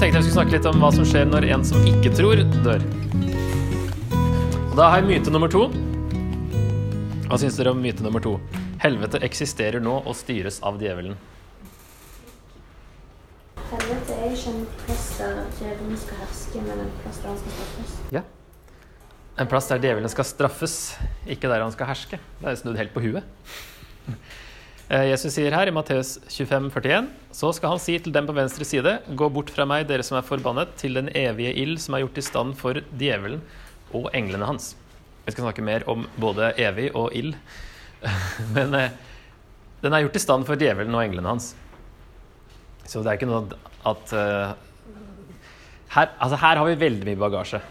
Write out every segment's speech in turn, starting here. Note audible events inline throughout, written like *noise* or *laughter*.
Tenkte jeg vi skulle snakke litt om hva som skjer når en som ikke tror, dør. Og Da har jeg myte nummer to. Hva syns dere om myte nummer to? Helvete eksisterer nå og styres av djevelen. Helvete er ikke en plass der djevelen skal herske, men en plass der han skal straffes. Ja. En plass der djevelen skal straffes, ikke der han skal herske. Det er snudd helt på huet. Eh, Jesus sier her i Matteus 25, 41, så skal han si til dem på venstre side, gå bort fra meg, dere som er forbannet, til den evige ild som er gjort i stand for djevelen og englene hans. Vi skal snakke mer om både evig og ild, *laughs* men eh, den er gjort i stand for djevelen og englene hans. Så det er ikke noe at eh, her, altså her har vi veldig mye bagasje.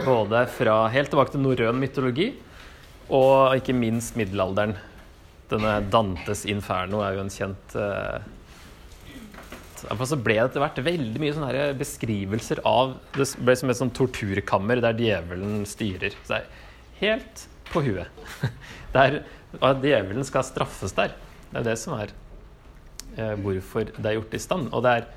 Både fra helt tilbake til norrøn mytologi og ikke minst middelalderen. Denne Dantes inferno er jo en kjent uh, så ble det etter hvert veldig mye sånne beskrivelser av Det ble som et sånn torturkammer der djevelen styrer. Så det er helt på huet. *laughs* Der, at djevelen skal straffes der. Det er det som er eh, hvorfor det er gjort i stand. Og det er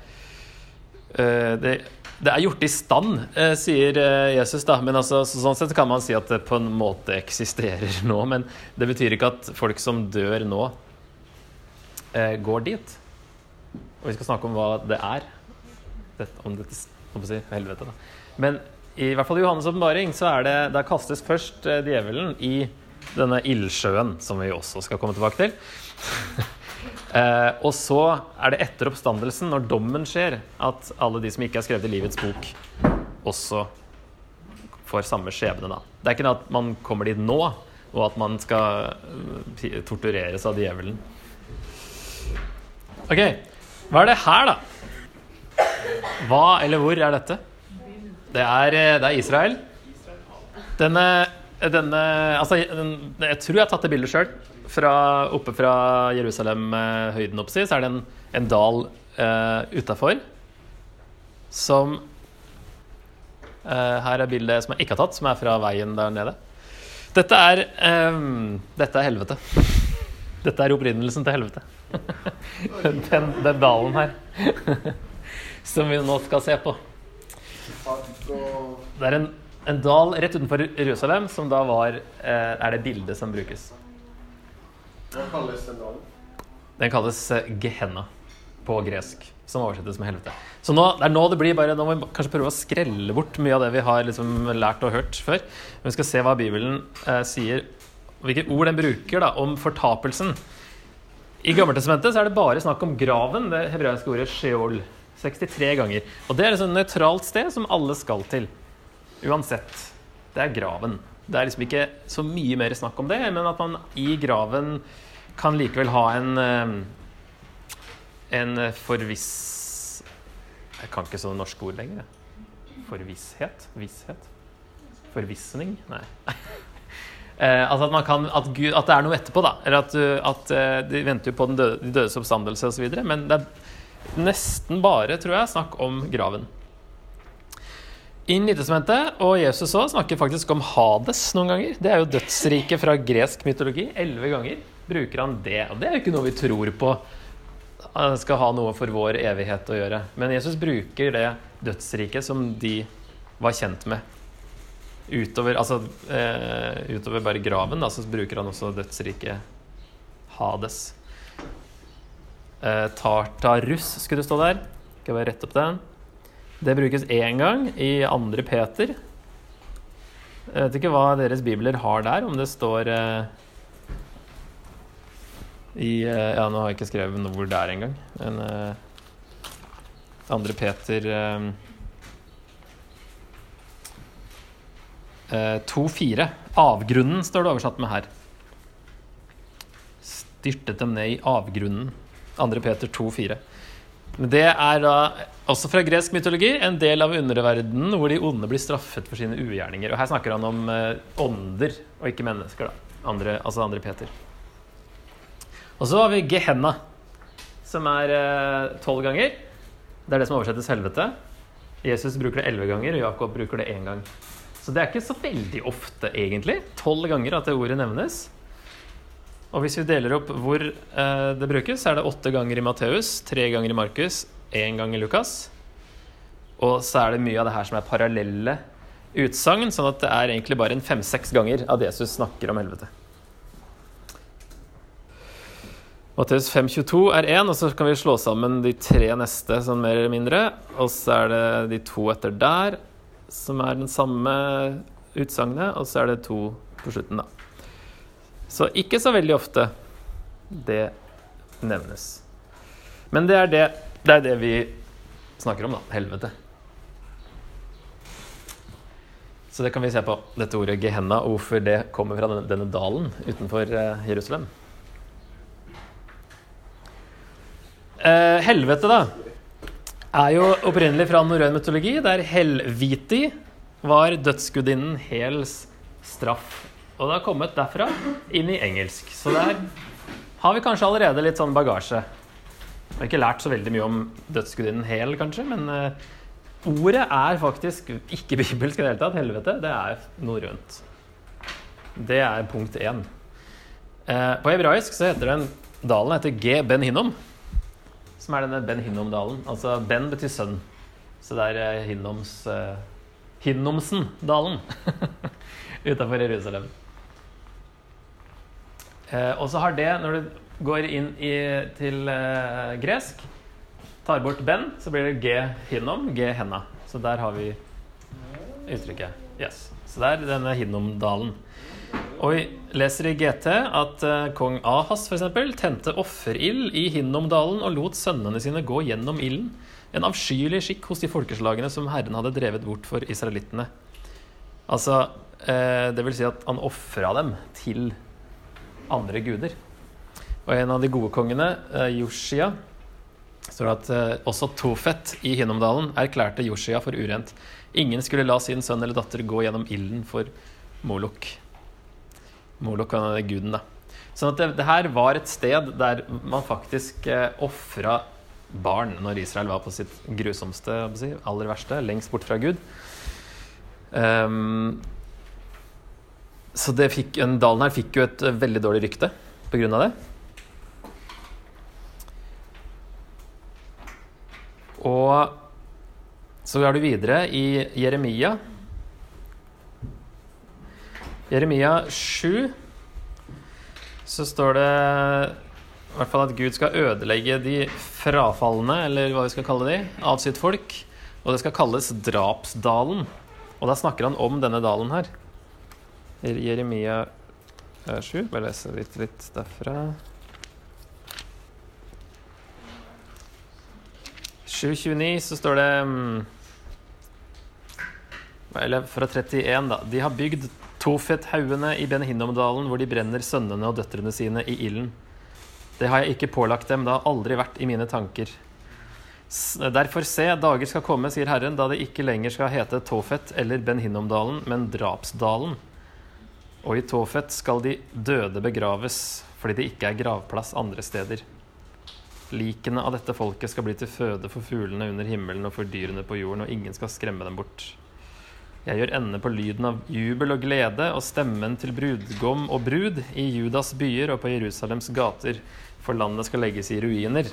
eh, det, det er gjort i stand, eh, sier eh, Jesus, da. Men altså, så, sånn sett kan man si at det på en måte eksisterer *laughs* nå. Men det betyr ikke at folk som dør nå, eh, går dit. Og vi skal snakke om hva det er. Om dette om si, helvete, da. Men i hvert fall i Johannes' åpenbaring så er det Der kastes først djevelen i denne ildsjøen, som vi også skal komme tilbake til. *laughs* Eh, og så er det etter oppstandelsen, når dommen skjer, at alle de som ikke er skrevet i livets bok, også får samme skjebne. Da. Det er ikke at man kommer dit nå, og at man skal eh, tortureres av djevelen. Ok, hva er det her, da? Hva eller hvor er dette? Det er, eh, det er Israel. Denne, denne Altså, jeg tror jeg har tatt det bildet sjøl. Oppe fra Jerusalem-høyden opp, så er det en, en dal uh, utafor som uh, Her er bildet som jeg ikke har tatt, som er fra veien der nede. Dette er, um, dette er helvete. Dette er opprinnelsen til helvete. *laughs* den, den dalen her. *laughs* som vi nå skal se på. Det er en, en dal rett utenfor Jerusalem som da var eh, er det bildet som brukes. Hva kalles den dalen? Den kalles eh, Gehenna på gresk, som oversettes med helvete. Så nå, det er nå det blir bare, nå må vi kanskje prøve å skrelle bort mye av det vi har liksom lært og hørt før. Men vi skal se hva Bibelen eh, sier, hvilke ord den bruker da, om fortapelsen. I Gammeltestamentet så er det bare snakk om graven, det hebraiske ordet sheol. 63 ganger. Og det er et nøytralt sted som alle skal til. Uansett. Det er graven. Det er liksom ikke så mye mer snakk om det, men at man i graven kan likevel ha en eh, en forviss Jeg kan ikke sånne norske ord lenger. Forvisshet? Visshet? Forvissning? Nei. *laughs* Eh, altså at, man kan, at, Gud, at det er noe etterpå, da. Eller at, at eh, De venter jo på den døde, de dødes oppstandelse osv. Men det er nesten bare, tror jeg, snakk om graven. I Nytestamentet og Jesus òg snakker faktisk om Hades noen ganger. Det er jo dødsriket fra gresk mytologi. Elleve ganger bruker han det. Og det er jo ikke noe vi tror på han skal ha noe for vår evighet å gjøre. Men Jesus bruker det dødsriket som de var kjent med. Utover, altså, eh, utover bare graven, da, så bruker han også dødsriket Hades. Eh, Tartarus skulle det stå der. Skal jeg bare rette opp den. Det brukes én gang i andre Peter. Jeg vet ikke hva deres bibler har der, om det står eh, i eh, Ja, nå har jeg ikke skrevet noe hvor det er engang. Men eh, andre Peter eh, eh, 2,4. Avgrunnen står det oversatt med her. Styrtet dem ned i avgrunnen. Andre Peter 2,4. Men det er da også fra gresk mytologi en del av underverdenen hvor de onde blir straffet for sine ugjerninger. Og her snakker han om eh, ånder og ikke mennesker, da. Andre, altså andre Peter. Og så har vi Gehenna, som er eh, tolv ganger. Det er det som oversettes helvete. Jesus bruker det elleve ganger, og Jakob bruker det én gang. Så det er ikke så veldig ofte, egentlig. Tolv ganger at det ordet nevnes. Og hvis vi deler opp hvor eh, det brukes, er det åtte ganger i Matteus, tre ganger i Markus, én gang i Lukas. Og så er det mye av det her som er parallelle utsagn, sånn at det er egentlig bare en fem-seks ganger at Jesus snakker om helvete. Matteus 5,22 er én, og så kan vi slå sammen de tre neste sånn mer eller mindre. Og så er det de to etter der, som er den samme utsagnet, og så er det to på slutten, da. Så ikke så veldig ofte det nevnes. Men det er det, det, er det vi snakker om, da. Helvete. Så det kan vi se på, dette ordet Gehenna, og hvorfor det kommer fra denne, denne dalen utenfor eh, Jerusalem. Eh, helvete, da, er jo opprinnelig fra norrøn mytologi, der Helviti var dødsgudinnen Hels straff. Og det har kommet derfra inn i engelsk. Så der har vi kanskje allerede litt sånn bagasje. Vi har ikke lært så veldig mye om dødsgudinnen Hel, kanskje, men eh, ordet er faktisk ikke *laughs* bibelsk i det hele tatt. Helvete, det er norrønt. Det er punkt én. Eh, på hebraisk så heter den dalen heter G. Ben Hinnom som er denne Ben Hinnom-dalen. Altså Ben betyr sønn. Så det er eh, Hinnoms Hinnomsen-dalen *laughs* utafor Jerusalem. Uh, og så har det, når du går inn i, til uh, gresk, tar bort Ben, så blir det G Hinnom, G Henna. Så der har vi uttrykket. Yes. Så det er denne Hinnom-dalen. Og vi leser i GT at uh, kong Ahas eksempel, tente offerild i Hinnomdalen og lot sønnene sine gå gjennom ilden. En avskyelig skikk hos de folkeslagene som Herren hadde drevet bort for israelittene. Altså, uh, det vil si at han ofra dem til andre guder. Og en av de gode kongene, uh, Joshia, står det at også Tofet i Hinnomdalen erklærte Joshia for urent. Ingen skulle la sin sønn eller datter gå gjennom ilden for Molok. Molok er guden, da. Sånn at det, det, her var et sted der man faktisk eh, ofra barn når Israel var på sitt grusomste, aller verste, lengst bort fra Gud. Um, så det fikk, dalen her fikk jo et uh, veldig dårlig rykte av det. Og så er du videre i Jeremia Jeremia 7 så står det i hvert fall at Gud skal ødelegge de frafalne, eller hva vi skal kalle de, av sitt folk. Og det skal kalles drapsdalen. Og da snakker han om denne dalen her. Jeremia 7. Bare lese litt, litt derfra. 7.29 så står det mm, Eller fra 31, da. De har bygd Tofet-haugene i Ben Hinnomdalen, hvor de brenner sønnene og døtrene sine i ilden. Det har jeg ikke pålagt dem, det har aldri vært i mine tanker. Derfor se, dager skal komme, sier Herren, da det ikke lenger skal hete Tofet eller Ben Hinnomdalen, men Drapsdalen. Og i Tofet skal de døde begraves, fordi det ikke er gravplass andre steder. Likene av dette folket skal bli til føde for fuglene under himmelen og for dyrene på jorden, og ingen skal skremme dem bort. Jeg gjør ende på lyden av jubel og glede og stemmen til brudgom og brud i Judas byer og på Jerusalems gater, for landet skal legges i ruiner.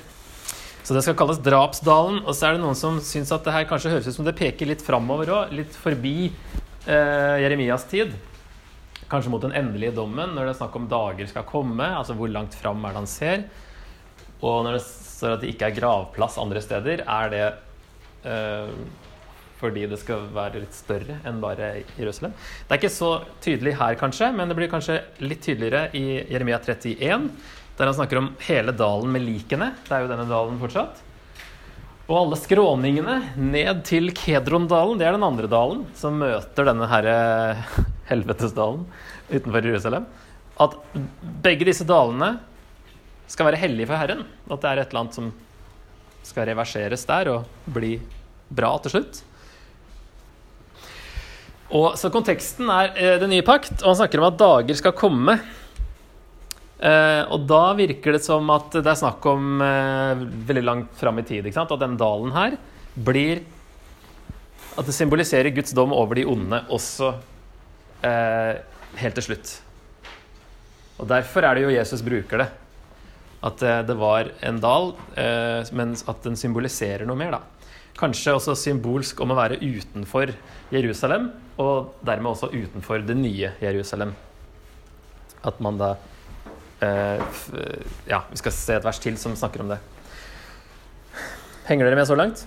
Så det skal kalles Drapsdalen. Og så er det noen som syns at det her kanskje høres ut som det peker litt framover òg, litt forbi eh, Jeremias tid. Kanskje mot den endelige dommen, når det er snakk om dager skal komme. Altså hvor langt fram er det han ser. Og når det står at det ikke er gravplass andre steder, er det øh, fordi det skal være litt større enn bare Jerusalem. Det er ikke så tydelig her, kanskje, men det blir kanskje litt tydeligere i Jeremia 31, der han snakker om hele dalen med likene. Det er jo denne dalen fortsatt. Og alle skråningene ned til Kedrondalen, det er den andre dalen som møter denne herre helvetesdalen utenfor Jerusalem. At begge disse dalene skal være hellige for Herren. At det er et eller annet som skal reverseres der og bli bra til slutt. Og, så konteksten er eh, den nye pakt, og han snakker om at dager skal komme. Eh, og da virker det som at det er snakk om eh, veldig langt fram i tid. At den dalen her blir At det symboliserer Guds dom over de onde også eh, helt til slutt. Og derfor er det jo Jesus bruker det. At eh, det var en dal, eh, men at den symboliserer noe mer, da. kanskje også symbolsk om å være utenfor Jerusalem, og dermed også utenfor det nye Jerusalem. At man da eh, Ja, vi skal se et vers til som snakker om det. Henger dere med så langt?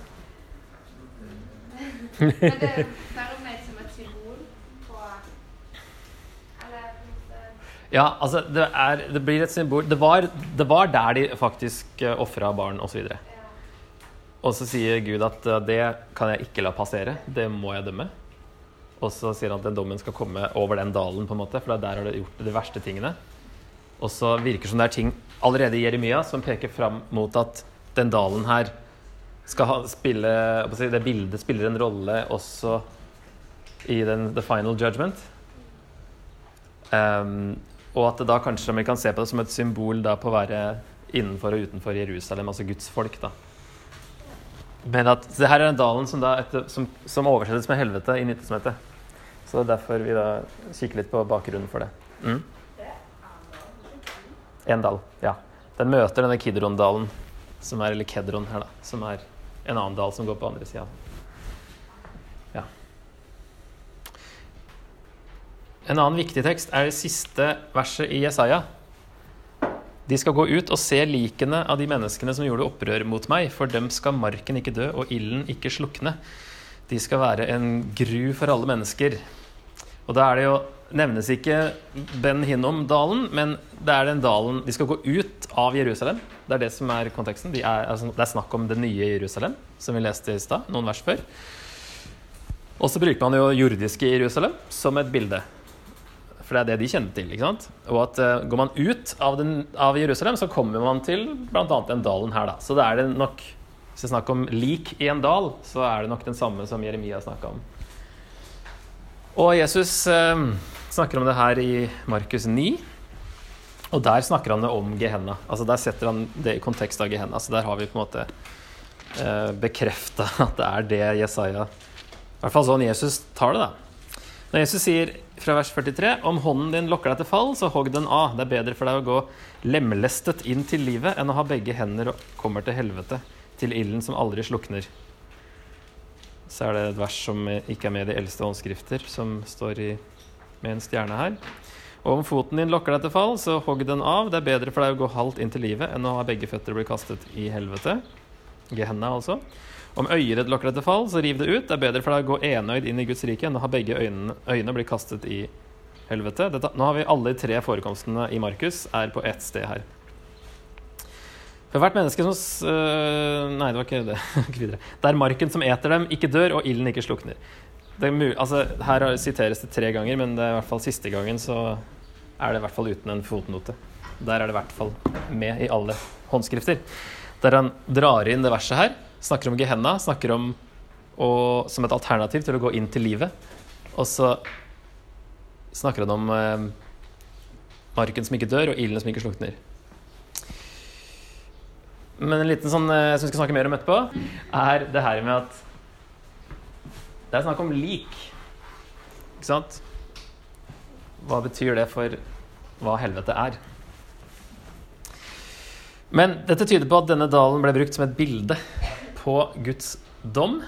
*laughs* Men er bare ment som et symbol på Eller på en måte Ja, altså, det, er, det blir et symbol Det var, det var der de faktisk uh, ofra barn, osv. Og, Og så sier Gud at uh, det kan jeg ikke la passere. Det må jeg dømme. Og så sier han at den dommen skal komme over den dalen, på en måte, for der har det gjort de verste tingene. Og så virker det som det er ting allerede i Jeremia som peker fram mot at den dalen her skal spille Det bildet spiller en rolle også i den The Final Judgment. Um, og at det da kanskje vi kan se på det som et symbol da på å være innenfor og utenfor Jerusalem, altså Guds folk. da. Men at det her er den dalen som, da etter, som, som oversettes med helvete i nyttesomhetet. Så det er derfor vi da kikker litt på bakgrunnen for det. Mm. En dal, ja. Den møter denne Kidron-dalen, som er, eller Kedron her, da, som er en annen dal som går på andre sida. En annen viktig tekst er det siste verset i Jesaja. De skal gå ut og se likene av de menneskene som gjorde opprør mot meg, for dem skal marken ikke dø og ilden ikke slukne. De skal være en gru for alle mennesker. Og da er det jo nevnes ikke Ben Hinnom-dalen, men det er den dalen De skal gå ut av Jerusalem. Det er det som er konteksten. De er, altså, det er snakk om det nye Jerusalem, som vi leste i stad, noen vers før. Og så bruker man jo jordiske Jerusalem som et bilde. For det er det de kjenner til. ikke sant? Og at uh, går man ut av, den, av, Jerusalem, så kommer man til bl.a. den dalen her. da. Så det er det nok Hvis det er snakk om lik i en dal, så er det nok den samme som Jeremia snakka om. Og Jesus uh, snakker om det her i Markus 9. Og der snakker han det om Gehenna. Altså Der setter han det i kontekst av Gehenna. Så der har vi på en måte uh, bekrefta at det er det Jesaja I hvert fall sånn Jesus tar det, da. Når Jesus sier fra vers 43 Om hånden din lokker deg til fall, så hogg den av. Det er bedre for deg å gå lemlestet inn til livet enn å ha begge hender og kommer til helvete, til ilden som aldri slukner. Så er det et vers som ikke er med i de eldste håndskrifter, som står i, med en stjerne her. Og om foten din lokker deg til fall, så hogg den av. Det er bedre for deg å gå halvt inn til livet enn å ha begge føtter bli kastet i helvete. Gehenna, altså. Om ditt lokker deg til fall, så riv det ut. Det er bedre for deg å gå enøyd inn i Guds rike enn å ha begge øynene, øyne bli kastet i helvete. Dette, nå har vi alle tre forekomstene i Markus er på ett sted her. For hvert menneske som øh, Nei, det var ikke det. *laughs* Videre. Det er marken som eter dem, ikke dør, og ilden ikke slukner. Er altså, her siteres det tre ganger, men det er i hvert fall siste gangen så er det i hvert fall uten en fotnote. Der er det i hvert fall med i alle håndskrifter. Der han drar inn det verset her, snakker om Gehenna, snakker om å, som et alternativ til å gå inn til livet. Og så snakker han om eh, marken som ikke dør, og ilden som ikke slukner. Men en liten sånn eh, som vi skal snakke mer om etterpå, er det her med at det er snakk om lik. Ikke sant? Hva betyr det for hva helvete er? Men dette tyder på at denne dalen ble brukt som et bilde på Guds dom.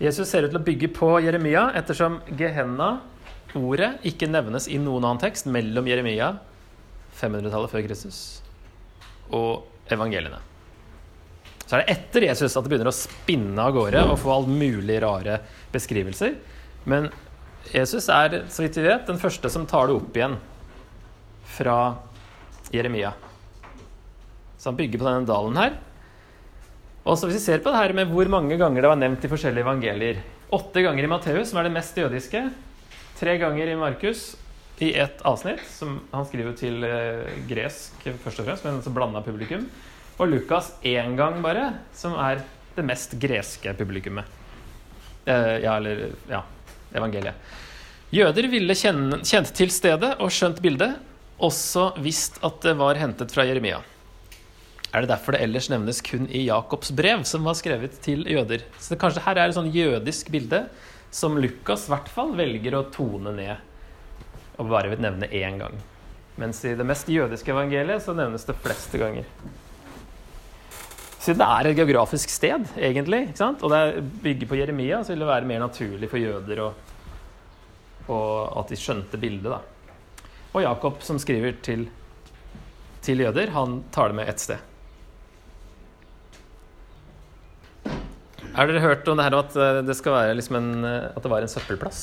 Jesus ser ut til å bygge på Jeremia, ettersom Gehenna-ordet ikke nevnes i noen annen tekst mellom Jeremia, 500-tallet før Kristus, og evangeliene. Så er det etter Jesus at det begynner å spinne av gårde og få all mulig rare beskrivelser. Men Jesus er, så vidt vi vet, den første som tar det opp igjen fra Jeremia. Så han bygger på denne dalen her. Og så Hvis vi ser på det her med hvor mange ganger det var nevnt i forskjellige evangelier Åtte ganger i Matteus, som er det mest jødiske. Tre ganger i Markus, i ett avsnitt, som han skriver til eh, gresk først og fremst, men så blanda publikum. Og Lukas én gang bare, som er det mest greske publikummet. Eh, ja, eller ja, evangeliet. Jøder ville kjenne, kjent til stedet og skjønt bildet, også visst at det var hentet fra Jeremia. Er det derfor det ellers nevnes kun i Jakobs brev, som var skrevet til jøder? Så det, kanskje her er et sånn jødisk bilde som Lukas i hvert fall velger å tone ned og bare vil nevne én gang. Mens i det mest jødiske evangeliet så nevnes det fleste ganger. siden det er et geografisk sted, egentlig, og det er bygger på Jeremia, så vil det være mer naturlig for jøder å, og at de skjønte bildet. Da. Og Jakob, som skriver til, til jøder, han tar det med ett sted. Har dere hørt om det her at eh, det, skal være liksom en, eh, at det var en søppelplass?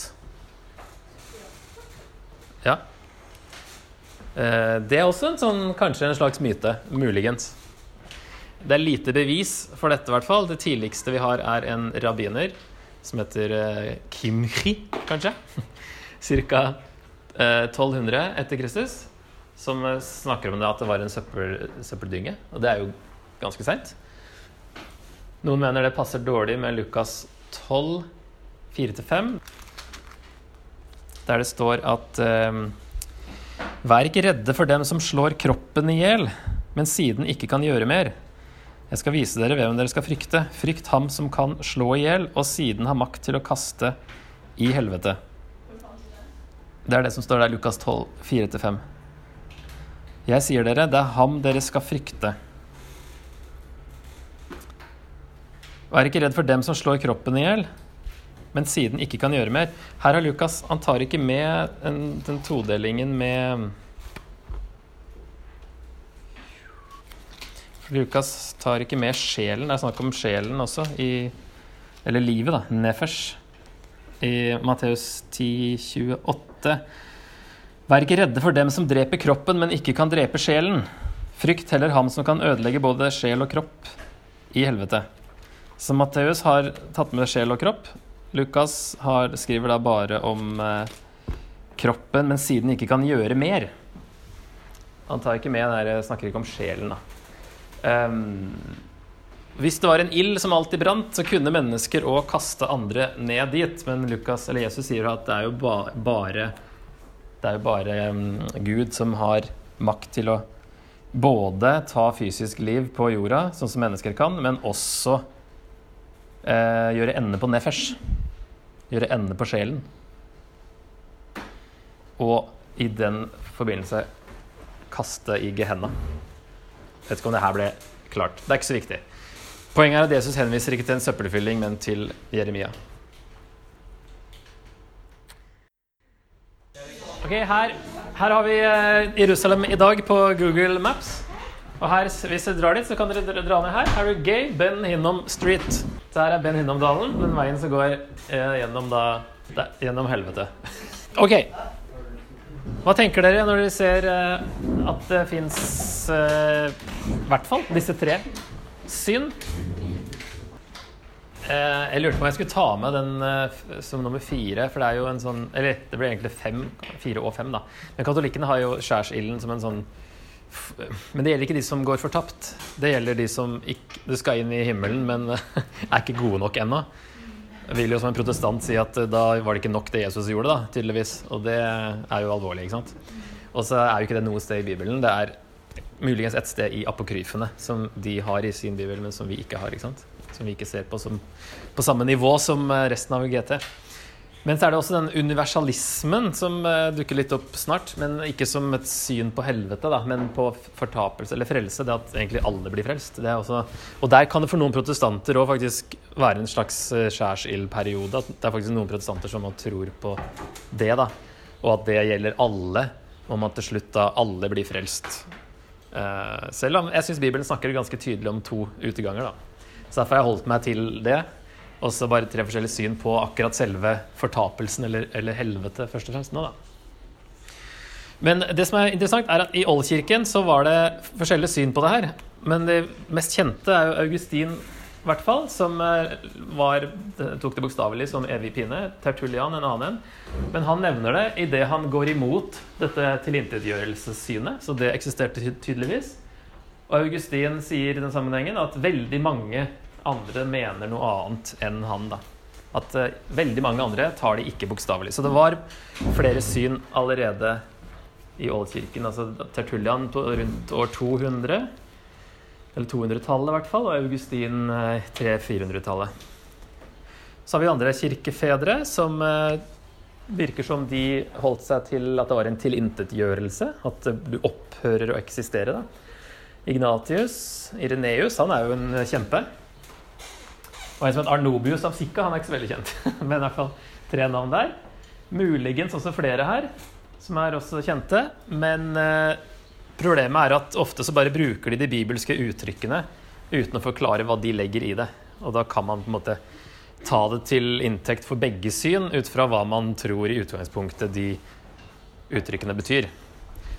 Ja. Eh, Det er også en sånn, kanskje en slags myte. Muligens. Det er lite bevis for dette, i hvert fall. Det tidligste vi har, er en rabbiner som heter Kimchi, kanskje. *laughs* Ca. 1200 etter Kristus. Som snakker om det at det var en søppel, søppeldynge. Og det er jo ganske seint. Noen mener det passer dårlig med Lukas 12, 4-5, der det står at eh, Vær ikke redde for dem som slår kroppen i hjel, men siden ikke kan gjøre mer. Jeg skal vise dere hvem dere skal frykte. Frykt ham som kan slå i hjel, og siden har makt til å kaste i helvete. Det er det som står der, Lukas 12, 4-5. Jeg sier dere, det er ham dere skal frykte. Vær ikke redd for dem som slår kroppen i hjel, men siden ikke kan gjøre mer. Her har Lukas Han tar ikke med en, den todelingen med Lukas tar ikke med sjelen. Det er snakk om sjelen også, i, eller livet, da. Nefers. I Matteus 10, 28. Vær ikke redde for dem som dreper kroppen, men ikke kan drepe sjelen. Frykt heller ham som kan ødelegge både sjel og kropp i helvete. Så Matteus har tatt med sjel og kropp. Lukas har, skriver da bare om eh, kroppen, men siden ikke kan gjøre mer. Han tar ikke med der, snakker ikke om sjelen, da. Um, hvis det var en ild som alltid brant, så kunne mennesker òg kaste andre ned dit. Men Lukas, eller Jesus sier at det er jo ba, bare Det er jo bare um, Gud som har makt til å både ta fysisk liv på jorda, sånn som mennesker kan, men også eh, gjøre ende på nefesh. Gjøre ende på sjelen. Og i den forbindelse kaste i Gehenna. Vet ikke om det her ble klart. Det er ikke så viktig. Poenget er at Jesus henviser ikke til en søppelfylling, men til Jeremia. Ok, her, her har vi eh, Jerusalem i dag på Google Maps. Og her, hvis dere drar dit, så kan dere dra- ned her. Her er Gay Ben Hinnom Street. Der er Ben Hinnom-dalen, den veien som går eh, gjennom, da, der, gjennom helvete. *laughs* Ok. Hva tenker dere når dere ser eh, at det fins i hvert fall disse tre syn? Eh, jeg lurte på om jeg skulle ta med den eh, som nummer fire, for det er jo en sånn Eller det blir egentlig fem, fire og fem, da. Men katolikkene har jo skjærsilden som en sånn Men det gjelder ikke de som går fortapt. Det gjelder de som ikke Du skal inn i himmelen, men *laughs* er ikke gode nok ennå. Vil jo som en protestant si at eh, da var det ikke nok det Jesus gjorde, da, tydeligvis. Og det er jo alvorlig, ikke sant. Og så er jo ikke det noe sted i Bibelen. Det er muligens et sted i apokryfene som de har i sin bibel, men som vi ikke har. ikke sant? Som vi ikke ser på som på samme nivå som eh, resten av GT. Men så er det også den universalismen som eh, dukker litt opp snart. Men ikke som et syn på helvete, da, men på fortapelse eller frelse. Det at egentlig alle blir frelst. Også, og der kan det for noen protestanter òg faktisk være en slags eh, skjærsildperiode. At det er faktisk noen protestanter som tror på det, da. Og at det gjelder alle. Om at til slutt da alle blir frelst. Eh, selv om jeg syns Bibelen snakker ganske tydelig om to uteganger. da. Så derfor har jeg holdt meg til det. Og så bare tre forskjellige syn på akkurat selve fortapelsen, eller, eller helvete, først og fremst nå, da. Men det som er interessant, er at i Oldkirken så var det forskjellige syn på det her. Men det mest kjente er jo Augustin, i hvert fall, som eh, var, tok det bokstavelig som evig pine. Tertullian, en annen en. Men han nevner det idet han går imot dette tilintetgjørelsessynet. Så det eksisterte tydeligvis. Og Augustin sier i den sammenhengen at veldig mange andre mener noe annet enn han. da. At uh, veldig mange andre tar det ikke bokstavelig. Så det var flere syn allerede i Oldkirken. Altså Tertullian rundt år 200, eller 200-tallet i hvert fall, og Augustin uh, 300-400-tallet. Så har vi andre kirkefedre som uh, virker som de holdt seg til at det var en tilintetgjørelse. At eh, du opphører å eksistere. da. Ignatius. Ireneus, han er jo en kjempe. Og en som heter Arnobius av Sikka, han er ikke så veldig kjent. *laughs* Men i hvert fall tre navn der. Muligens også flere her, som er også kjente. Men eh, problemet er at ofte så bare bruker de de bibelske uttrykkene uten å forklare hva de legger i det. Og da kan man på en måte ta det til inntekt for begge syn ut fra hva man tror i utgangspunktet de uttrykkene betyr.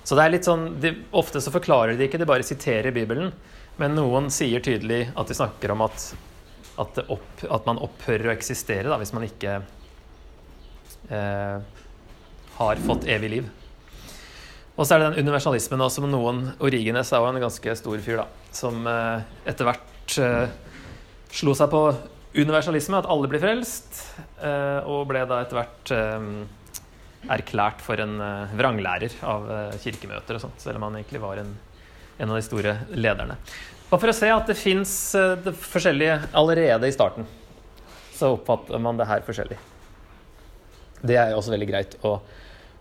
Så det er litt sånn, de, Ofte så forklarer de ikke, de bare siterer Bibelen. Men noen sier tydelig at de snakker om at, at, opp, at man opphører å eksistere da, hvis man ikke eh, har fått evig liv. Og så er det den universalismen også, som noen Origenes er jo en ganske stor fyr, da, som eh, etter hvert eh, slo seg på universalisme, at alle blir frelst, eh, og ble da etter hvert eh, erklært for en eh, vranglærer av kirkemøter og sånt, selv om han egentlig var en, en av de store lederne. Og for å se at det fins forskjellige allerede i starten, så oppfatter man det her forskjellig. Det er også veldig greit å,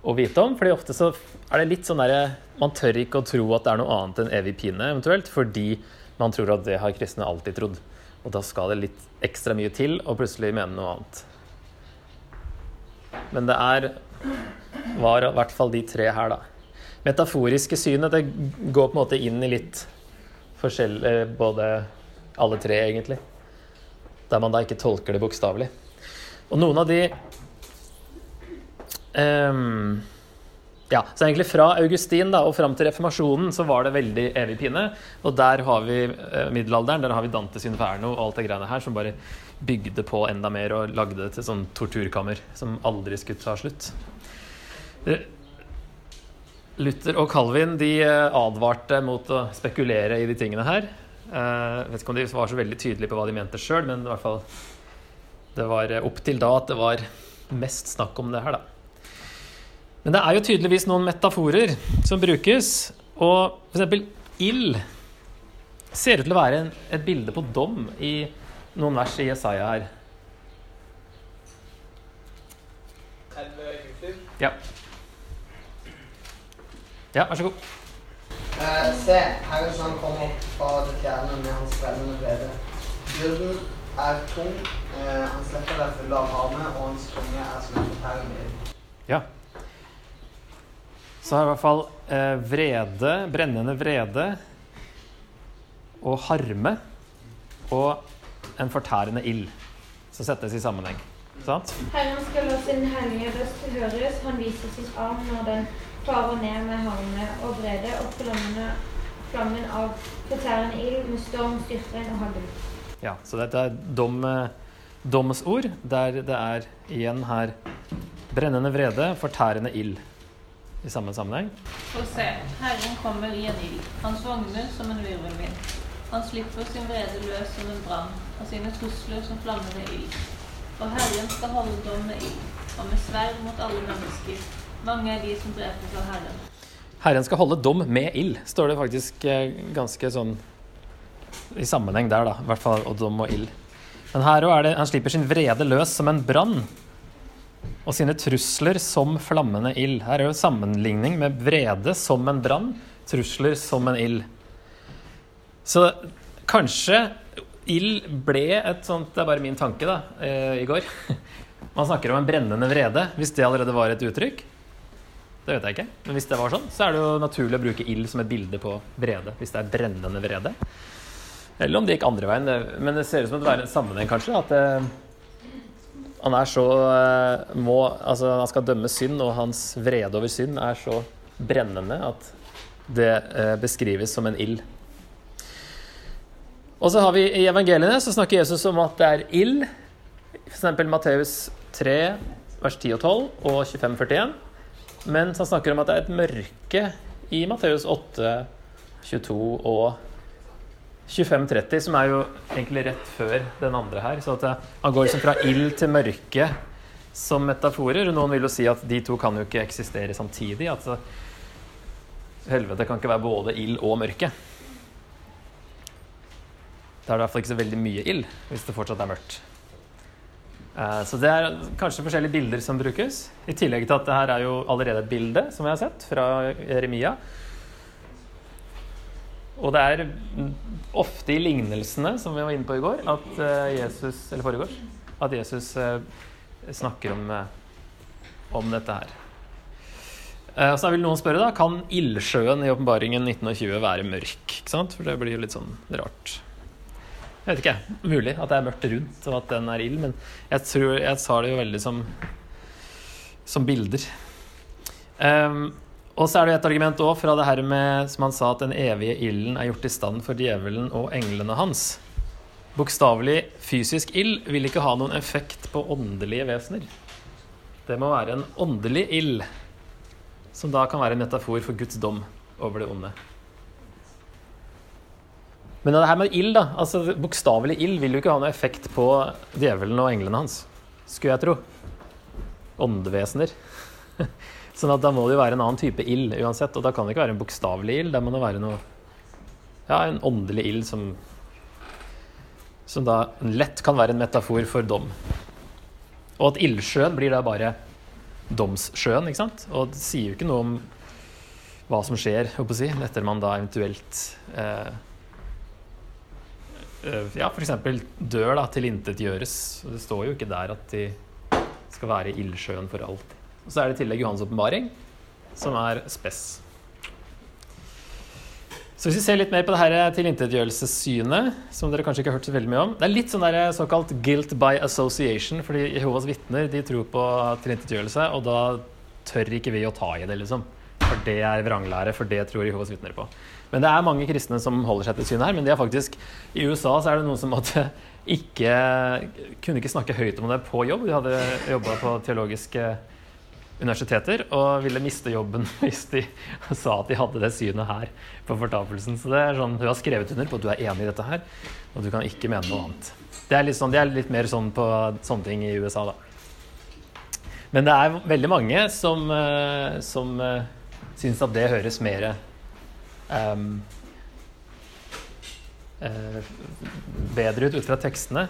å vite om, fordi ofte så er det litt sånn derre Man tør ikke å tro at det er noe annet enn evig pine, eventuelt, fordi man tror at det har kristne alltid trodd. Og da skal det litt ekstra mye til å plutselig mene noe annet. Men det er var i hvert fall de tre her, da. Metaforiske synet det går på en måte inn i litt forskjellig Både alle tre, egentlig. Der man da ikke tolker det bokstavelig. Og noen av de um, ja, så egentlig Fra Augustin da, og fram til reformasjonen så var det veldig evig pine. Og der har vi eh, middelalderen, der har vi Dantes Inferno og alt det greiene her som bare bygde på enda mer og lagde det til sånn torturkammer som aldri skulle ta slutt. Eh, Luther og Calvin de eh, advarte mot å spekulere i de tingene her. Jeg vet ikke om de var så veldig tydelige på hva de mente sjøl, men i hvert fall det var opp til da at det var mest snakk om det her, da. Men det er jo tydeligvis noen metaforer som brukes. Og f.eks. ild ser ut til å være en, et bilde på dom i noen vers i Jesaja her. Ja. Ja, vær så god. Uh, se, Herren som kom opp fra det fjerne med hans brennende vrede. Byrden er tung, uh, han slipper deg full av harme, og hans tunge er som en fortærende ild. Ja. Så har i hvert fall uh, vrede, brennende vrede og harme og en fortærende ild som settes i sammenheng. Sant? Herren skal la sin hellige røst høres. Han viser sitt arm når den farer ned med havnene og vrede og flammene, flammen av fortærende ild med storm, styrtregn og hagl. Ja, så dette er dom, domsord, der det er igjen her brennende vrede, fortærende ild i samme sammenheng. Og se, Herren kommer i en ild, hans vogner som en virvelvind. Han slipper sin vrede løs som en brann, og sine trusler som flammende ild. Og Herren skal holde dom med ild, og med sverd mot alle mennesker. Mange er de som drepes av Herren. Herren skal holde dom med ild, står det faktisk eh, ganske sånn i sammenheng der, da. I hvert fall og dom og ild. Men her òg er det Han slipper sin vrede løs som en brann, og sine trusler som flammende ild. Her er jo sammenligning med vrede som en brann, trusler som en ild. Så kanskje ild ble et sånt Det er bare min tanke, da, eh, i går. Man snakker om en brennende vrede, hvis det allerede var et uttrykk. Det vet jeg ikke. Men hvis det var sånn, så er det jo naturlig å bruke ild som et bilde på vrede. Hvis det er brennende vrede. Eller om det gikk andre veien. Men det ser ut som det er en sammenheng, kanskje. At eh, han er så eh, må, Altså, han skal dømme synd, og hans vrede over synd er så brennende at det eh, beskrives som en ild. Og så har vi I evangeliene så snakker Jesus om at det er ild. F.eks. Matteus 3, vers 10 og 12 og 25, 41. Mens han snakker om at det er et mørke i Matteus 8, 22 og 25-30, som er jo egentlig rett før den andre her. Så det, han går liksom fra ild til mørke som metaforer. Noen vil jo si at de to kan jo ikke eksistere samtidig. At helvete kan ikke være både ild og mørke. Da er det i hvert fall ikke så veldig mye ild hvis det fortsatt er mørkt. Eh, så det er kanskje forskjellige bilder som brukes. I tillegg til at det her er jo allerede et bilde som vi har sett fra Jeremia. Og det er ofte i lignelsene, som vi var inne på i går, at eh, Jesus, eller foregårs, at Jesus eh, snakker om, om dette her. Og Så vil noen spørre, da, kan ildsjøen i åpenbaringen 1920 være mørk? For det blir jo litt sånn rart. Jeg vet ikke, mulig at det er mørkt rundt, og at den er ild, men jeg tror jeg sa det jo veldig som, som bilder. Um, og så er det et argument også fra det her med, som han sa, at den evige ilden er gjort i stand for djevelen og englene hans. Bokstavelig fysisk ild vil ikke ha noen effekt på åndelige vesener. Det må være en åndelig ild, som da kan være en metafor for Guds dom over det onde. Men det her med ild, da, altså bokstavelig ild vil jo ikke ha noen effekt på djevelen og englene hans, skulle jeg tro. Åndevesener. *laughs* Sånn at da må det jo være en annen type ild uansett, og da kan det ikke være en bokstavelig ild, da må det være noe Ja, en åndelig ild som som da lett kan være en metafor for dom. Og at ildsjøen blir da bare domssjøen, ikke sant? Og det sier jo ikke noe om hva som skjer, håper jeg etter man da eventuelt eh, ja, f.eks. dør da, tilintetgjøres. Det står jo ikke der at de skal være i ildsjøen for alltid. Og så er det i tillegg Johans åpenbaring, som er spess. Så hvis vi ser litt mer på det her tilintetgjørelsessynet, som dere kanskje ikke har hørt så veldig mye om Det er litt sånn der såkalt guilt by association, fordi Jehovas vitner de tror på tilintetgjørelse, og da tør ikke vi å ta i det, liksom. For det er vranglære, for det tror Jehovas vitner på. Men det er mange kristne som holder seg til synet her, men de er faktisk I USA så er det noen som måtte ikke Kunne ikke snakke høyt om det på jobb. De hadde jobba på teologiske universiteter og ville miste jobben *laughs* hvis de sa at de hadde det synet her på fortapelsen. Så det er sånn, Hun har skrevet under på at du er enig i dette her, og du kan ikke mene noe annet. Det er litt, sånn, det er litt mer sånn på sånne ting i USA, da. Men det er veldig mange som, eh, som uh, syns at det høres mer um, uh, bedre ut ut fra tekstene.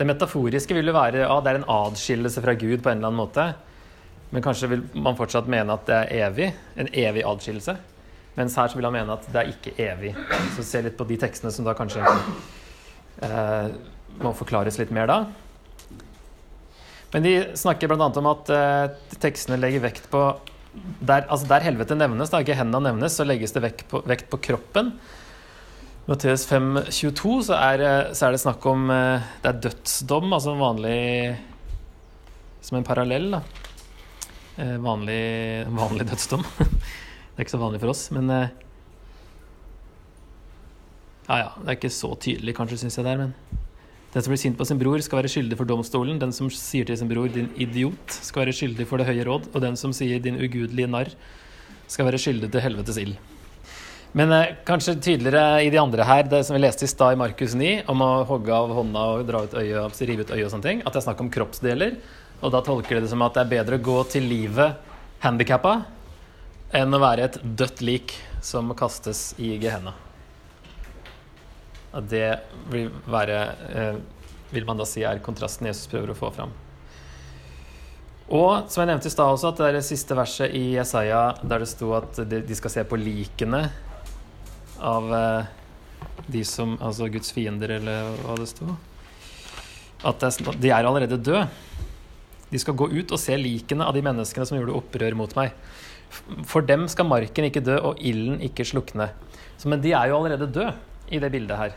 Det metaforiske vil jo være ja, det er en adskillelse fra Gud på en eller annen måte. Men kanskje vil man fortsatt mene at det er evig. En evig adskillelse. Mens her så vil han mene at det er ikke evig. Så se litt på de tekstene som da kanskje eh, må forklares litt mer da. Men de snakker bl.a. om at eh, tekstene legger vekt på der, altså der helvete nevnes, da ikke hendene nevnes, så legges det vekt på, vekt på kroppen. Matteus 5,22 så, er, så er det snakk om eh, Det er dødsdom, altså en vanlig Som en parallell, da. Eh, vanlig, vanlig dødsdom. *laughs* Det er ikke så vanlig for oss, men eh, Ja ja, det er ikke så tydelig, kanskje, syns jeg det er, men Den som blir sint på sin bror, skal være skyldig for domstolen. Den som sier til sin bror 'din idiot', skal være skyldig for det høye råd. Og den som sier 'din ugudelige narr', skal være skyldig til helvetes ild. Men eh, kanskje tydeligere i de andre her, det som vi leste i stad i Markus 9, om å hogge av hånda og dra ut øyet, rive ut øyet og sånne ting, at det er snakk om kroppsdeler. Og da tolker de det som at det er bedre å gå til livet handikappa enn å være et dødt lik som kastes i Gehenna. At det vil være eh, Vil man da si er kontrasten Jesus prøver å få fram. Og som jeg nevnte i stad også, at det er det siste verset i Jesaja der det sto at de skal se på likene av eh, de som Altså Guds fiender, eller hva det sto. At de er allerede døde. De skal gå ut og se likene av de menneskene som gjorde opprør mot meg. For dem skal marken ikke dø og ilden ikke slukne. Så, men de er jo allerede døde i det bildet her.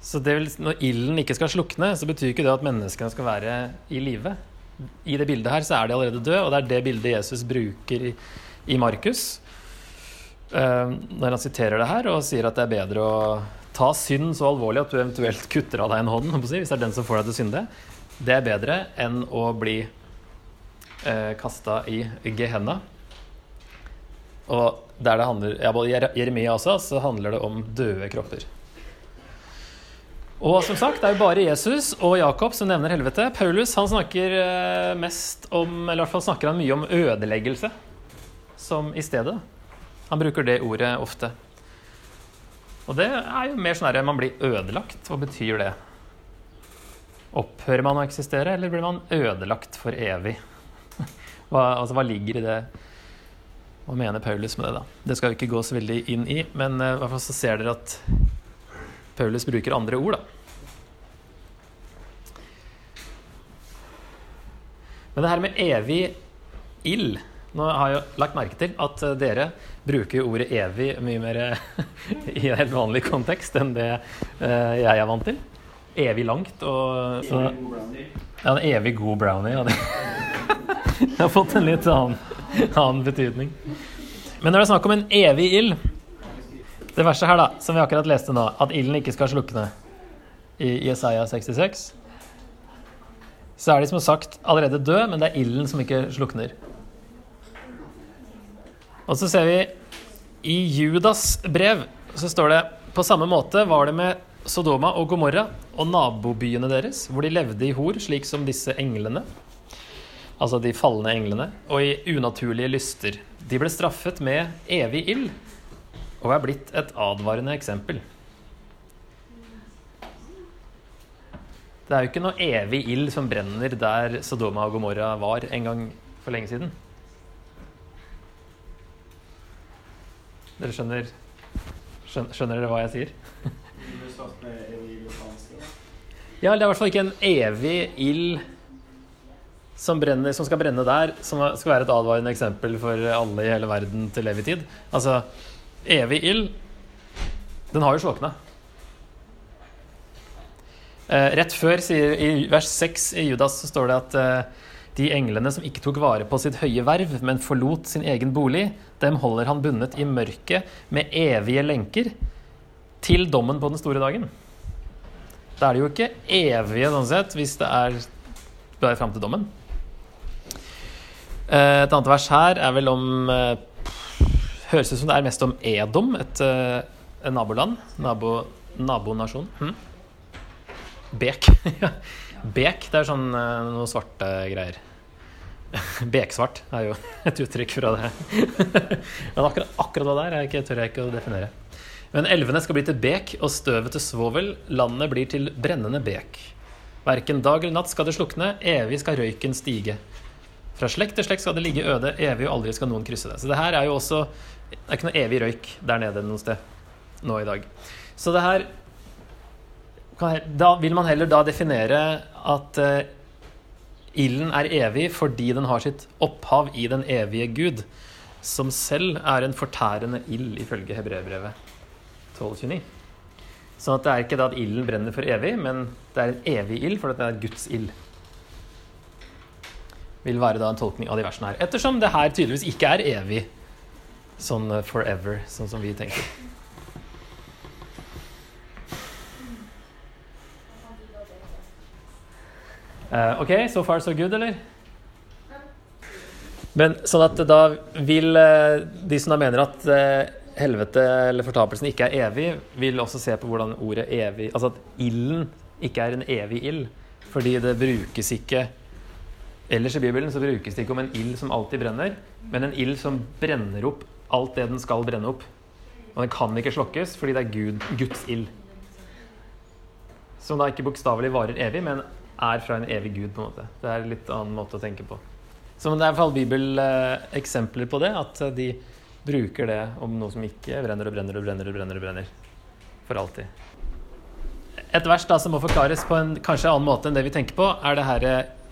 Så vil, når ilden ikke skal slukne, så betyr ikke det at menneskene skal være i live. I det bildet her så er de allerede døde, og det er det bildet Jesus bruker i, i Markus. Uh, når han siterer det her og sier at det er bedre å ta synd så alvorlig at du eventuelt kutter av deg en hånd, hvis det er den som får deg til å synde, det er bedre enn å bli uh, eh, kasta i Gehenna. Og der det handler ja, både Jeremia også, så handler det om døde kropper. Og som sagt, det er jo bare Jesus og Jakob som nevner helvete. Paulus han snakker eh, mest om, eller i hvert fall snakker han mye om ødeleggelse som i stedet. Han bruker det ordet ofte. Og det er jo mer sånn at man blir ødelagt. Hva betyr det? Opphører man å eksistere, eller blir man ødelagt for evig? *laughs* Hva, altså, hva ligger i det? Hva mener Paulus med det, da? Det skal vi ikke gå så veldig inn i, men eh, i hvert fall så ser dere at Paulus bruker andre ord, da. Men det her med evig ild Nå har jeg lagt merke til at eh, dere bruker ordet evig mye mer *laughs* i en helt vanlig kontekst enn det eh, jeg er vant til. Evig langt og så, Ja, en evig god brownie. Ja, det, *laughs* det har fått en litt annen, *laughs* annen betydning. Men når det er snakk om en evig ild Det verste her, da, som vi akkurat leste nå, at ilden ikke skal slukne i Jesaja 66 så er de som sagt allerede død, men det er ilden som ikke slukner. Og så ser vi i Judas brev så står det på samme måte var det med Sodoma og Gomorra og nabobyene deres, hvor de levde i hor, slik som disse englene, altså de falne englene, og i unaturlige lyster. De ble straffet med evig ild og er blitt et advarende eksempel. Det er jo ikke noe evig ild som brenner der Sodoma og Gomorra var en gang for lenge siden. Dere skjønner Skjønner, dere hva jeg sier? Ja, det er i hvert fall ikke en evig ild som, brenner, som skal brenne der, som skal være et advarende eksempel for alle i hele verden til evig tid. Altså, evig ild, den har jo slukna. Eh, rett før, sier, i vers 6 i Judas, så står det at eh, de englene som ikke tok vare på sitt høye verv, men forlot sin egen bolig, dem holder han bundet i mørket med evige lenker til dommen på den store dagen. Da er det jo ikke evige, sånn sett, hvis det er bare fram til dommen. Eh, et annet vers her er vel om eh, Høres ut som det er mest om Edom, et, eh, et naboland. Nabo, nabonasjon. Hm? Bek. *laughs* Bek, det er sånn noe svarte greier. *laughs* Beksvart er jo *laughs* et uttrykk fra det. Men akkurat, akkurat det der jeg tør jeg ikke å definere. Men elvene skal bli til bek, og støvet til svovel. Landet blir til brennende bek. Verken dag eller natt skal det slukne, evig skal røyken stige. Fra slekt til slekt skal det ligge øde, evig og aldri skal noen krysse det. Så det her er jo også Det er ikke noe evig røyk der nede noe sted nå i dag. Så det her Da vil man heller da definere at uh, ilden er evig fordi den har sitt opphav i den evige Gud, som selv er en fortærende ild, ifølge hebreerbrevet 1229. Sånn at det er ikke da at ilden brenner for evig, men det er en evig ild, for det er Guds ild vil være da en tolkning av de versene her. Ettersom det her tydeligvis ikke er evig, sånn forever, sånn som vi tenker. Uh, ok, so far so good, eller? Men sånn at da vil uh, de som da mener at helvete eller fortapelsen ikke er evig, vil også se på hvordan ordet evig Altså at ilden ikke er en evig ild, fordi det brukes ikke Ellers i Bibelen så brukes det ikke om en ild som alltid brenner, men en ild som brenner opp alt det den skal brenne opp. Og den kan ikke slokkes fordi det er Gud, Guds ild. Som da ikke bokstavelig varer evig, men er fra en evig Gud, på en måte. Det er en litt annen måte å tenke på. Så det er i hvert fall bibeleksempler på det, at de bruker det om noe som ikke brenner og brenner og brenner og brenner. og brenner For alltid. Et vers da som må forklares på en kanskje annen måte enn det vi tenker på, er det her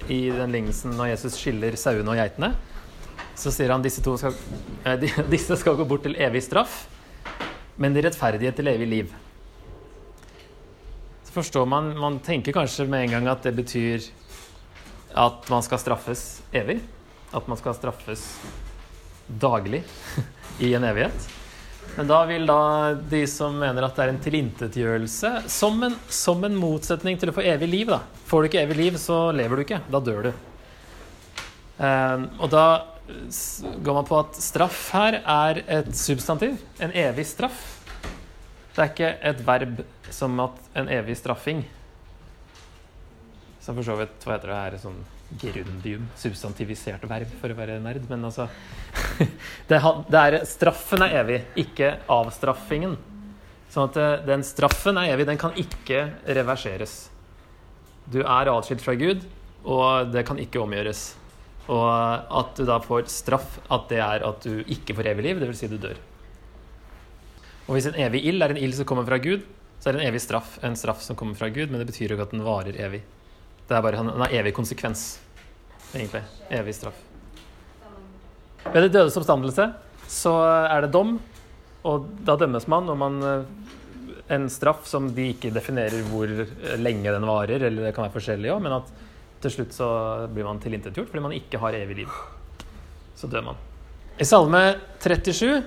i den lignelsen når Jesus skiller sauene og geitene. Så sier han disse, skal, eh, *laughs* disse skal gå bort til evig straff, men de rettferdige til evig liv. Så forstår man Man tenker kanskje med en gang at det betyr at man skal straffes evig. At man skal straffes daglig *laughs* i en evighet. Men da vil da de som mener at det er en tilintetgjørelse, som, som, en motsetning til å få evig liv, da. Får du ikke evig liv, så lever du ikke. Da dør du. Um, og da går man på at straff her er et substantiv. En evig straff. Det er ikke et verb som at en evig straffing. Som for så vidt Hva heter det her? Sånn gerundium, substantivisert verb, for å være nerd. Men altså det, er, Straffen er evig, ikke avstraffingen. Sånn at eh, den straffen er evig. Den kan ikke reverseres. Du er atskilt fra Gud, og det kan ikke omgjøres. Og at du da får straff, at det er at du ikke får evig liv, dvs. Si du dør. Og hvis en evig ild er en ild som kommer fra Gud, så er det en evig straff en straff som kommer fra Gud, men det betyr jo ikke at den varer evig. Det er bare, en, en evig konsekvens, egentlig. Evig straff. Ved det dødes oppstandelse så er det dom, og da dømmes man, og man eh, en straff som de ikke definerer hvor lenge den varer, eller det kan være forskjellig òg, men at til slutt så blir man tilintetgjort fordi man ikke har evig liv. Så dør man. I Salme 37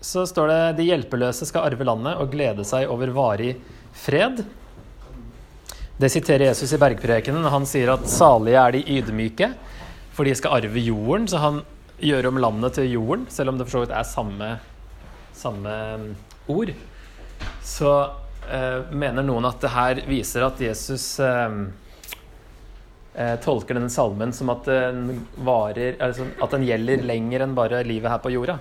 så står det de hjelpeløse skal arve landet og glede seg over varig fred. Det siterer Jesus i bergprekenen han sier at salige er de ydmyke, for de skal arve jorden. Så han gjør om landet til jorden, selv om det for så vidt er samme, samme mm, ord. Så eh, mener noen at det her viser at Jesus eh, eh, tolker denne salmen som at den, varer, altså at den gjelder lenger enn bare livet her på jorda.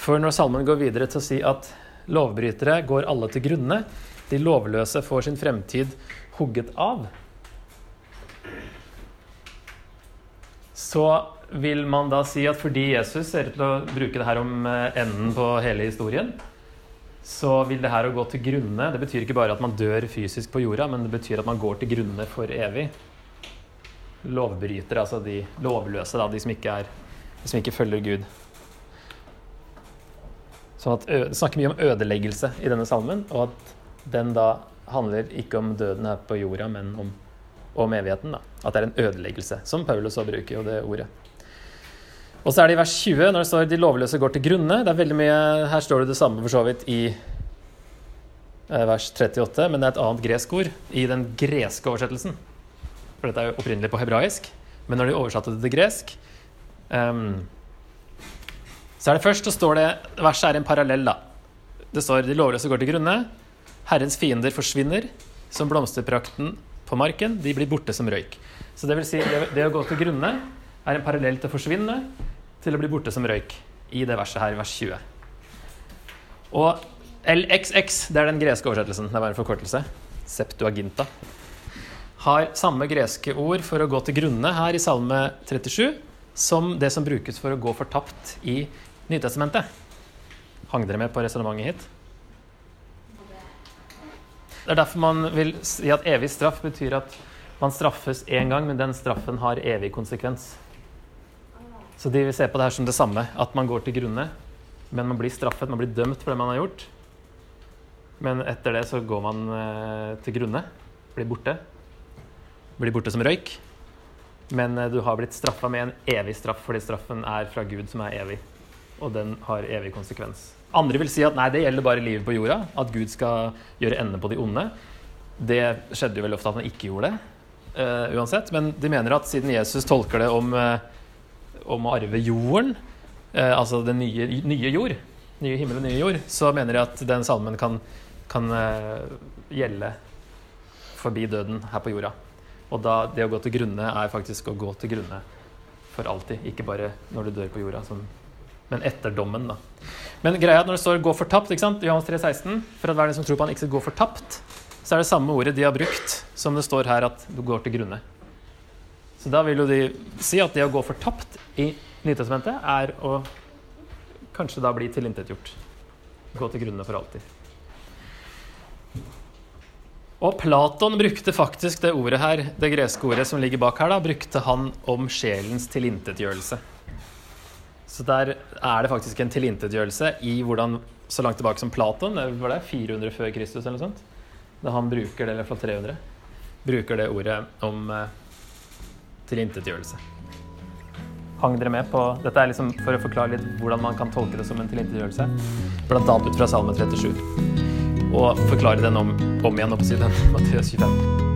For når salmen går videre til å si at lovbrytere går alle til grunne, de lovløse får sin fremtid hugget av, så vil man da si at fordi Jesus ser ut til å bruke det her om eh, enden på hele historien, så vil det her å gå til grunne Det betyr ikke bare at man dør fysisk på jorda, men det betyr at man går til grunne for evig. Lovbrytere, altså de lovløse, da, de som ikke, er, de som ikke følger Gud. Sånn at Det snakker mye om ødeleggelse i denne salmen, og at den da handler ikke om døden her på jorda, men om, om evigheten. da. At det er en ødeleggelse, som Paulus også bruker jo det ordet. Og så er det i vers 20, når det står 'de lovløse går til grunne'. Det er veldig mye, Her står det det samme for så vidt i eh, vers 38, men det er et annet gresk ord i den greske oversettelsen. For dette er jo opprinnelig på hebraisk. Men når de oversatte det til gresk um, Så er det først, så står det Verset er en parallell, da. Det står 'de lovløse går til grunne'. Herrens fiender forsvinner som blomsterprakten på marken. De blir borte som røyk. Så det vil si, det, å gå til grunne er en parallell til å forsvinne, til å bli borte som røyk, i det verset her, vers 20. Og LXX, det er den greske oversettelsen, det var en forkortelse, Septuaginta, har samme greske ord for å gå til grunne her i Salme 37 som det som brukes for å gå fortapt i Nytestamentet. Hang dere med på resonnementet hit? Det er derfor man vil si at evig straff betyr at man straffes én gang, men den straffen har evig konsekvens. Så de vil se på det her som det samme, at man går til grunne. Men man blir straffet, man blir dømt for det man har gjort. Men etter det så går man eh, til grunne, blir borte. Blir borte som røyk. Men eh, du har blitt straffa med en evig straff, fordi straffen er fra Gud, som er evig. Og den har evig konsekvens. Andre vil si at nei, det gjelder bare livet på jorda. At Gud skal gjøre ende på de onde. Det skjedde jo veldig ofte at han ikke gjorde det. Uh, uansett. Men de mener at siden Jesus tolker det om, uh, om å arve jorden, uh, altså den nye, nye, jord, nye himmel og nye jord, så mener de at den salmen kan, kan gjelde forbi døden her på jorda. Og da det å gå til grunne er faktisk å gå til grunne for alltid, ikke bare når du dør på jorda. sånn. men etter dommen, da. Men greia når det står 'gå fortapt', ikke sant? Johannes 3, 16, for at hver den som tror på han ikke skal gå fortapt, så er det samme ordet de har brukt som det står her at du går til grunne. Så da vil jo de si at det å gå fortapt i Nytestamentet er å kanskje da bli tilintetgjort. Gå til grunne for alltid. Og Platon brukte faktisk det ordet her, det greske ordet som ligger bak her, da, brukte han om sjelens tilintetgjørelse. Så der er det faktisk en tilintetgjørelse i hvordan Så langt tilbake som Platon, var det 400 før Kristus eller noe sånt? Da han bruker det, i hvert fall 300, bruker det ordet om eh, tilintetgjørelse. Hang dere med på Dette er liksom for å forklare litt hvordan man kan tolke det som en tilintetgjørelse. Blant annet ut fra Salme 37. Og forklare den om, om igjen, opp siden *laughs* Matteus 25.